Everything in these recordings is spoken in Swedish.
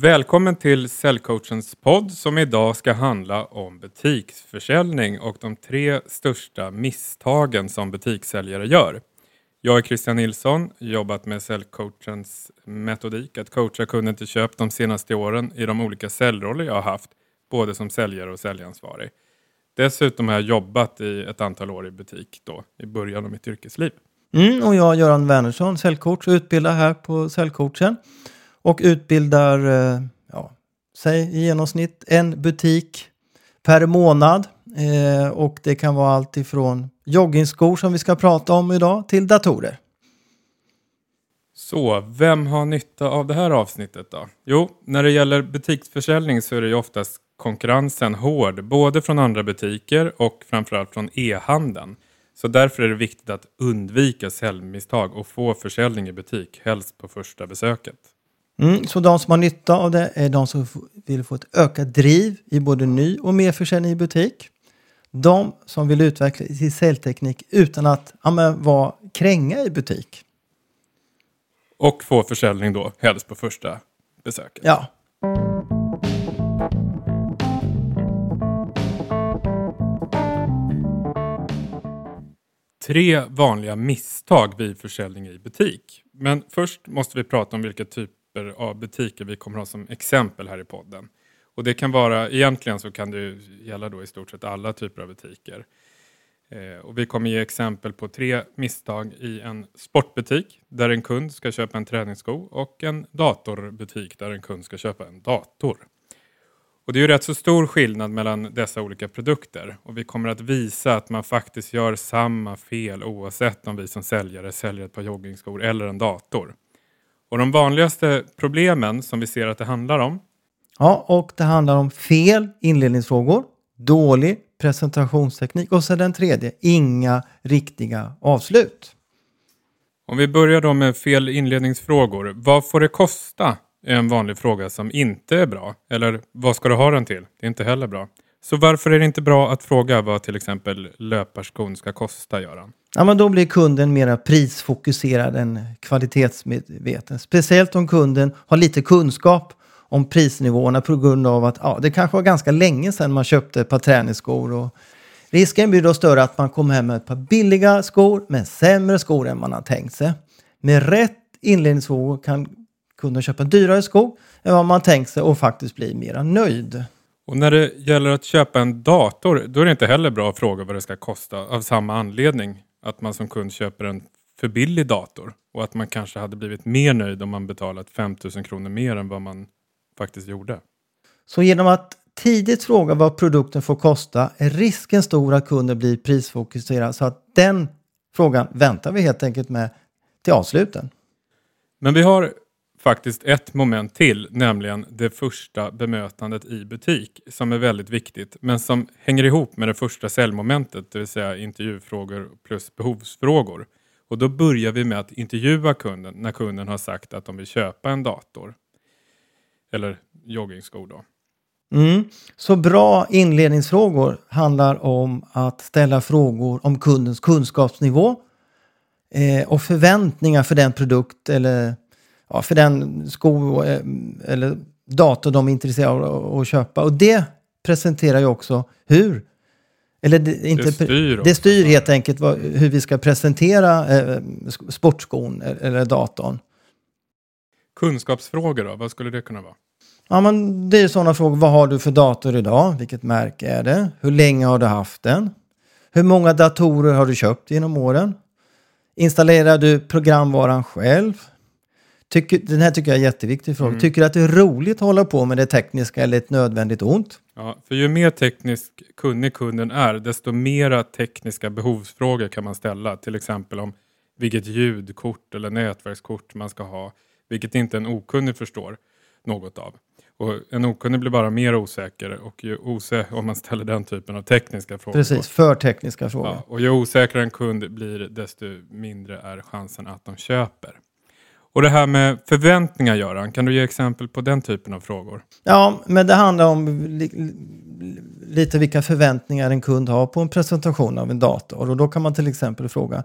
Välkommen till Säljcoachens podd som idag ska handla om butiksförsäljning och de tre största misstagen som butikssäljare gör. Jag är Christian Nilsson, jobbat med Säljcoachens metodik att coacha kunden till köp de senaste åren i de olika säljroller jag har haft, både som säljare och säljansvarig. Dessutom har jag jobbat i ett antal år i butik då, i början av mitt yrkesliv. Mm, och jag, Göran Wernersson, säljcoach, utbildar här på Säljcoachen och utbildar, eh, ja, säg i genomsnitt en butik per månad. Eh, och det kan vara allt ifrån joggingskor som vi ska prata om idag till datorer. Så, vem har nytta av det här avsnittet då? Jo, när det gäller butiksförsäljning så är det ju oftast konkurrensen hård, både från andra butiker och framförallt från e-handeln. Så därför är det viktigt att undvika säljmisstag och få försäljning i butik, helst på första besöket. Mm, så de som har nytta av det är de som vill få ett ökat driv i både ny och merförsäljning i butik. De som vill utveckla sin säljteknik utan att ja, men, vara kränga i butik. Och få försäljning då, helst på första besöket. Ja. Tre vanliga misstag vid försäljning i butik. Men först måste vi prata om vilka typer av butiker vi kommer ha som exempel här i podden. Och det kan vara, egentligen så kan det gälla då i stort sett alla typer av butiker. Eh, och vi kommer ge exempel på tre misstag i en sportbutik där en kund ska köpa en träningssko och en datorbutik där en kund ska köpa en dator. Och det är ju rätt så stor skillnad mellan dessa olika produkter och vi kommer att visa att man faktiskt gör samma fel oavsett om vi som säljare säljer ett par joggingskor eller en dator. Och de vanligaste problemen som vi ser att det handlar om Ja, och det handlar om fel inledningsfrågor, dålig presentationsteknik och så den tredje, inga riktiga avslut. Om vi börjar då med fel inledningsfrågor. Vad får det kosta? är en vanlig fråga som inte är bra. Eller vad ska du ha den till? Det är inte heller bra. Så varför är det inte bra att fråga vad till exempel löparskon ska kosta, Göran? Ja, men då blir kunden mer prisfokuserad än kvalitetsmedveten. Speciellt om kunden har lite kunskap om prisnivåerna på grund av att ja, det kanske var ganska länge sedan man köpte ett par träningsskor. Och risken blir då större att man kommer hem med ett par billiga skor med sämre skor än man har tänkt sig. Med rätt inledningsfrågor kan kunden köpa en dyrare sko än vad man tänkt sig och faktiskt bli mera nöjd. Och när det gäller att köpa en dator, då är det inte heller bra att fråga vad det ska kosta av samma anledning. Att man som kund köper en för billig dator och att man kanske hade blivit mer nöjd om man betalat 5000 kronor mer än vad man faktiskt gjorde. Så genom att tidigt fråga vad produkten får kosta är risken stor att kunden blir prisfokuserad så att den frågan väntar vi helt enkelt med till avsluten. Men vi har faktiskt ett moment till, nämligen det första bemötandet i butik som är väldigt viktigt men som hänger ihop med det första säljmomentet, det vill säga intervjufrågor plus behovsfrågor. Och då börjar vi med att intervjua kunden när kunden har sagt att de vill köpa en dator. Eller joggingskor då. Mm. Så bra inledningsfrågor handlar om att ställa frågor om kundens kunskapsnivå eh, och förväntningar för den produkt eller ja, för den sko eh, eller dator de är intresserade av att köpa. Och det presenterar ju också hur eller det, inte, det styr, det styr helt enkelt vad, hur vi ska presentera eh, sportskon eller datorn. Kunskapsfrågor då, vad skulle det kunna vara? Ja, men det är sådana frågor. Vad har du för dator idag? Vilket märke är det? Hur länge har du haft den? Hur många datorer har du köpt genom åren? Installerar du programvaran själv? Tycker, den här tycker jag är jätteviktig fråga. Mm. Tycker du att det är roligt att hålla på med det tekniska eller ett nödvändigt ont? Ja, för ju mer tekniskt kunnig kunden är, desto mera tekniska behovsfrågor kan man ställa. Till exempel om vilket ljudkort eller nätverkskort man ska ha, vilket inte en okunnig förstår något av. Och en okunnig blir bara mer osäker och ju osäker om man ställer den typen av tekniska frågor. Precis, för tekniska frågor. Ja, och ju osäkrare en kund blir desto mindre är chansen att de köper. Och det här med förväntningar Göran, kan du ge exempel på den typen av frågor? Ja, men det handlar om li lite vilka förväntningar en kund har på en presentation av en dator. Och då kan man till exempel fråga,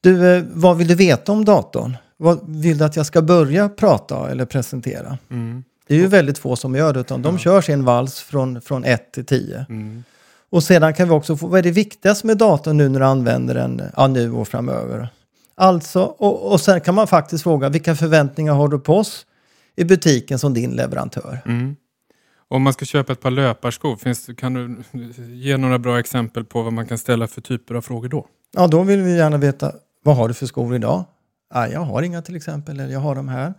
du, eh, vad vill du veta om datorn? Vad vill du att jag ska börja prata eller presentera? Mm. Det är ju väldigt få som gör det, utan de Ja. kör sin vals från, från 1 till 10. Mm. Och sedan kan vi också få, vad är det viktigaste med datorn nu när du använder den, ja, nu och framöver? Alltså, och, och sen kan man faktiskt fråga, vilka förväntningar har du på oss i butiken som din leverantör? Mm. Om man ska köpa ett par löparskor, finns, kan du ge några bra exempel på vad man kan ställa för typer av frågor då? Ja, då vill vi gärna veta, vad har du för skor idag? Ja, jag har inga till exempel, eller jag har de här.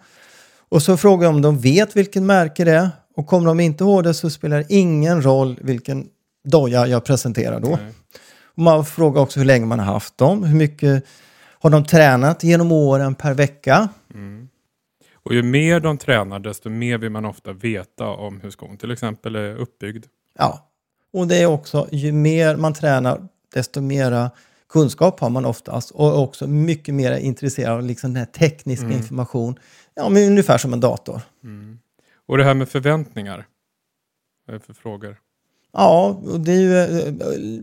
Och så frågar jag om de vet vilken märke det är. Och kommer de inte ihåg det så spelar det ingen roll vilken doja jag presenterar då. Nej. Och man frågar också hur länge man har haft dem, hur mycket har de tränat genom åren per vecka? Mm. Och ju mer de tränar, desto mer vill man ofta veta om hur skon till exempel är uppbyggd. Ja, och det är också ju mer man tränar, desto mera kunskap har man oftast och också mycket mer intresserad av liksom den här tekniska Mm. information. Ja, men ungefär som en dator. Mm. Och det här med förväntningar. Vad är det för frågor? Ja, det är ju eh,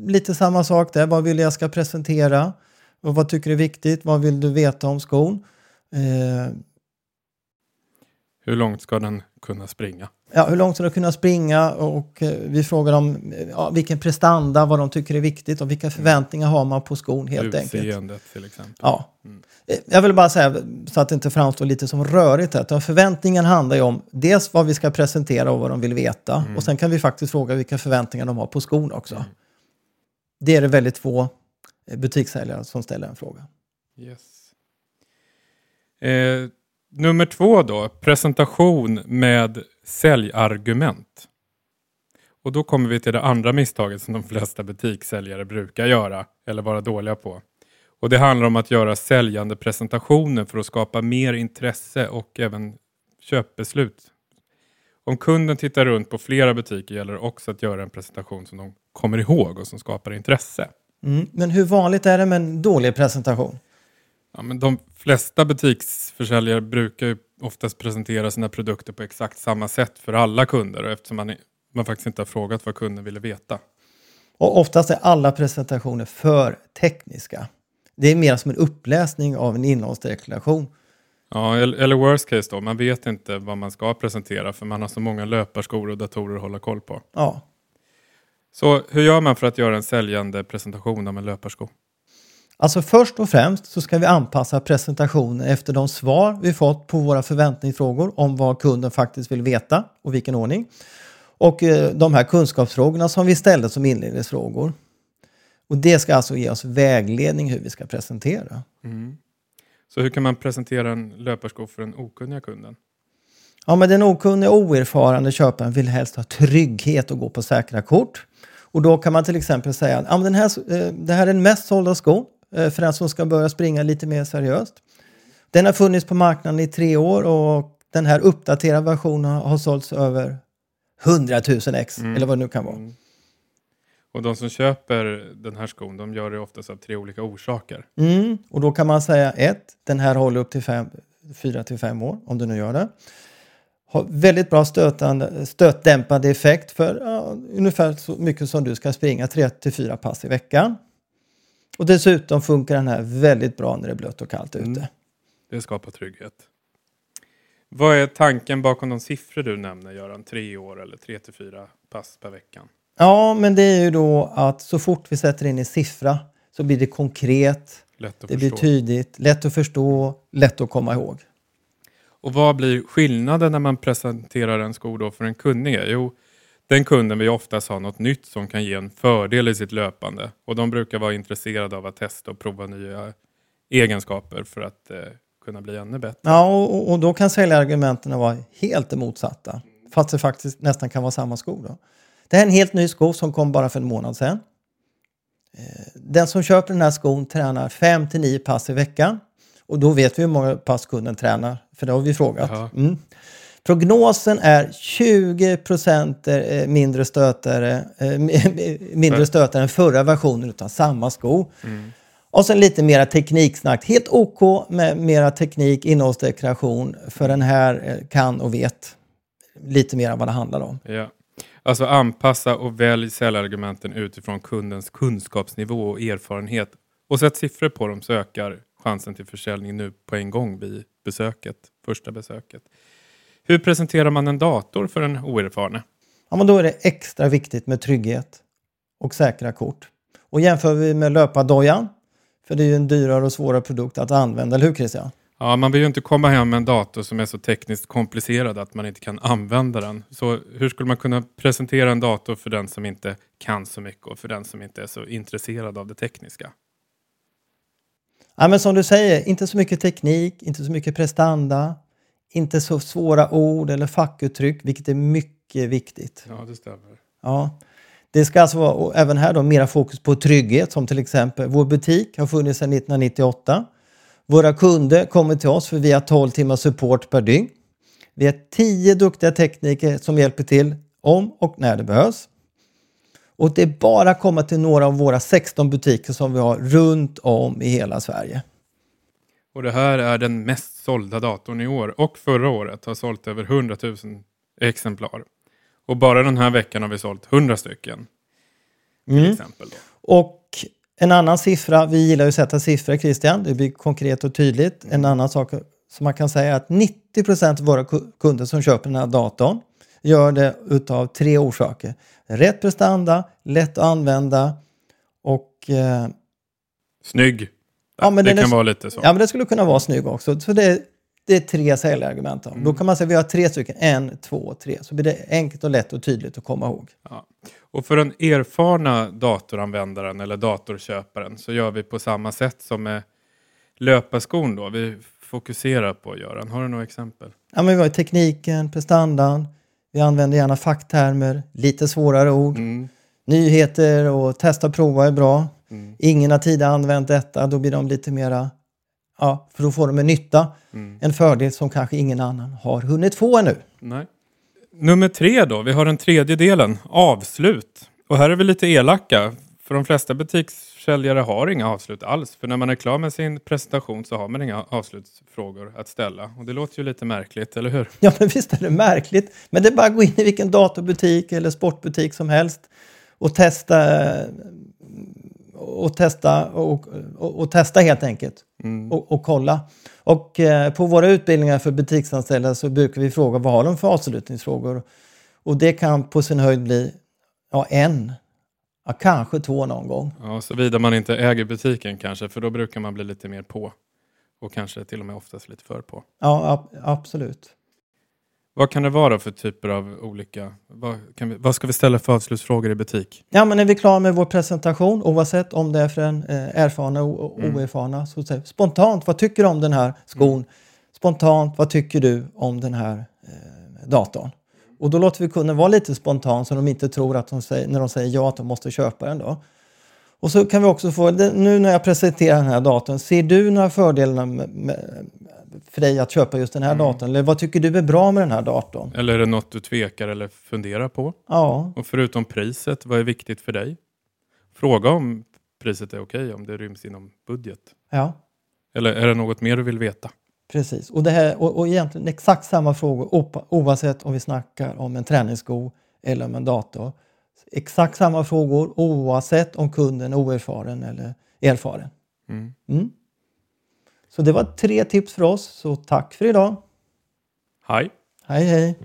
lite samma sak där. Vad vill jag ska presentera? Och vad tycker du är viktigt? Vad vill du veta om skon? Eh, Hur långt ska den kunna springa? ja, hur långt ska du kunna springa? Och eh, vi frågar dem ja, vilken prestanda, vad de tycker är viktigt och vilka förväntningar har man på skon helt enkelt. Utseendet till exempel. Ja. Mm. Eh, Jag vill bara säga, så att det inte framstår lite som rörigt, här, förväntningen handlar ju om dels vad vi ska presentera och vad de vill veta. Mm. Och sen kan vi faktiskt fråga vilka förväntningar de har på skon också. Det är det väldigt få Eh, butikssäljare som ställer en fråga. Yes. Eh, nummer två då, presentation med säljargument. Och då kommer vi till det andra misstaget som de flesta butikssäljare brukar göra eller vara dåliga på. Och det handlar om att göra säljande presentationer för att skapa mer intresse och även köpbeslut. Om kunden tittar runt på flera butiker gäller det också att göra en presentation som de kommer ihåg och som skapar intresse. Mm. Men hur vanligt är det med en dålig presentation? Ja, men de flesta butiksförsäljare brukar ju oftast presentera sina produkter på exakt samma sätt för alla kunder eftersom man, man faktiskt inte har frågat vad kunden ville veta. Och oftast är alla presentationer för tekniska. Det är mer som en uppläsning av en innehållsdeklaration. Ja, eller, eller worst case då, man vet inte vad man ska presentera för man har så många löparskor och datorer att hålla koll på. Ja, Så hur gör man för att göra en säljande presentation av en löparsko? Alltså först och främst så ska vi anpassa presentationen efter de svar vi fått på våra förväntningsfrågor om vad kunden faktiskt vill veta och vilken ordning. Och eh, de här kunskapsfrågorna som vi ställde som inledningsfrågor. Och det ska alltså ge oss vägledning hur vi ska presentera. Mm. Så hur kan man presentera en löparsko för den okunniga kunden? Ja, men den okunniga och oerfarna köparen vill helst ha trygghet och gå på säkra kort. Och då kan man till exempel säga att ja, men den här, eh, det här är den mest sålda skon eh, för den som ska börja springa lite mer seriöst. Den har funnits på marknaden i tre år och den här uppdaterade versionen har sålts över 100 000 ex Mm. eller vad det nu kan vara. Mm. Och de som köper den här skon, de gör det oftast av tre olika orsaker. Mm. Och då kan man säga ett, den här håller upp till fem, fyra till fem år om du nu gör det. Har väldigt bra stötande, stötdämpande effekt för ja, ungefär så mycket som du ska springa, tre till fyra pass i veckan. Och dessutom funkar den här väldigt bra när det är blött och kallt ute. Mm. Det skapar trygghet. Vad är tanken bakom de siffror du nämner, Göran? Tre år eller tre till fyra pass per veckan? Ja, men det är ju då att så fort vi sätter in en siffra så blir det konkret, Lätt att det blir förstå. tydligt, lätt att förstå, lätt att komma ihåg. Och vad blir skillnaden när man presenterar en sko då för en kunnige? Jo, den kunden vill oftast ha något nytt som kan ge en fördel i sitt löpande. Och de brukar vara intresserade av att testa och prova nya egenskaper för att eh, kunna bli ännu bättre. Ja, och, och då kan säljargumenten vara helt det motsatta. Fast det faktiskt nästan kan vara samma sko. Då. Det här är en helt ny sko som kom bara för en månad sedan. Eh, den som köper den här skon tränar 5 till 9 pass i veckan. Och då vet vi hur många pass kunden tränar, för det har vi frågat. Mm. Prognosen är 20 procent eh, mindre stötare, eh, mindre stötare än förra versionen utav samma sko. Mm. Och sen lite mera tekniksnack. Helt OK med mera teknik, innehållsdeklaration. För den här eh, kan och vet lite mer vad det handlar om. Ja. Alltså anpassa och välj säljargumenten utifrån kundens kunskapsnivå och erfarenhet. Och sätt siffror på dem så ökar chansen till försäljning nu på en gång vid besöket, första besöket. Hur presenterar man en dator för en oerfarne? Ja, men då är det extra viktigt med trygghet och säkra kort. Och jämför vi med löpardojan, för det är ju en dyrare och svårare produkt att använda, eller hur Christian? Ja, man vill ju inte komma hem med en dator som är så tekniskt komplicerad att man inte kan använda den. Så hur skulle man kunna presentera en dator för den som inte kan så mycket och för den som inte är så intresserad av det tekniska? Ja, men som du säger, inte så mycket teknik, inte så mycket prestanda, inte så svåra ord eller fackuttryck, vilket är mycket viktigt. Ja, det stämmer. Ja. Det ska alltså vara, även här då, mera fokus på trygghet, som till exempel vår butik har funnits sedan 1998. Våra kunder kommer till oss för vi har 12 timmars support per dygn. Vi har 10 duktiga tekniker som hjälper till om och när det behövs. Och det är bara att komma till några av våra 16 butiker som vi har runt om i hela Sverige. Och det här är den mest sålda datorn i år och förra året har sålt över 100 000 exemplar. Och bara den här veckan har vi sålt 100 stycken. Till Mm. exempel. Då. Och en annan siffra, vi gillar ju att sätta siffror Christian, det blir konkret och tydligt. En annan sak som man kan säga är att 90% av våra ku- kunder som köper den här datorn gör det utav tre orsaker. Rätt prestanda, lätt att använda och eh, Snygg. Ja, men det den är kan så- vara lite så. ja, men det skulle kunna vara snygg också. Så det, det är tre säljargument. Då. då kan man säga att vi har tre stycken, en, två, tre. Så blir det enkelt och lätt och tydligt att komma ihåg. Ja. Och för den erfarna datoranvändaren eller datorköparen så gör vi på samma sätt som med löparskon då. Vi fokuserar på Göran. Har du några exempel? Ja, men vi har tekniken, prestandan, vi använder gärna facktermer, lite svårare ord. Mm. Nyheter och testa och prova är bra. Mm. Ingen har tidigare använt detta, då blir de lite mera, ja, för då får de en nytta. Mm. En fördel som kanske ingen annan har hunnit få ännu. Nej. Nummer tre då. Vi har den tredje delen. Avslut. Och här är vi lite elaka. För de flesta butikssäljare har inga avslut alls. För när man är klar med sin presentation så har man inga avslutsfrågor att ställa. Och det låter ju lite märkligt, eller hur? Ja, men visst är det märkligt. Men det är bara att gå in i vilken datorbutik eller sportbutik som helst och testa och testa och, och, och testa helt enkelt Mm. och, och kolla. Och eh, på våra utbildningar för butiksanställda så brukar vi fråga vad har de för avslutningsfrågor? Och det kan på sin höjd bli ja, en, ja, kanske två någon gång. Ja, såvida man inte äger butiken kanske, för då brukar man bli lite mer på. Och kanske till och med oftast lite för på. Ja, ab- absolut. Vad kan det vara för typer av olika... Vad, vi, vad ska vi ställa för avslutsfrågor i butik? Ja, men är vi klara med vår presentation, oavsett om det är för en eh, erfarna och och Mm. oerfarna, så säg, spontant, vad tycker du om den här skon? Mm. Spontant, vad tycker du om den här eh, datorn? Och då låter vi kunden vara lite spontan så de inte tror att de säger, när de säger ja att de måste köpa den då. Och så kan vi också få, nu när jag presenterar den här datorn, ser du några fördelar med, med, för dig att köpa just den här Mm. datorn? Eller vad tycker du är bra med den här datorn? Eller är det något du tvekar eller funderar på? Ja, Och förutom priset, vad är viktigt för dig? Fråga om priset är okej, om det ryms inom budget. ja. Eller är det något mer du vill veta? Precis, och, det här, och, och egentligen exakt samma frågor oavsett om vi snackar om en träningssko eller om en dator. Exakt samma frågor oavsett om kunden är oerfaren eller erfaren. Mm. Mm. Så det var tre tips för oss, så tack för idag. Hej! Hej hej!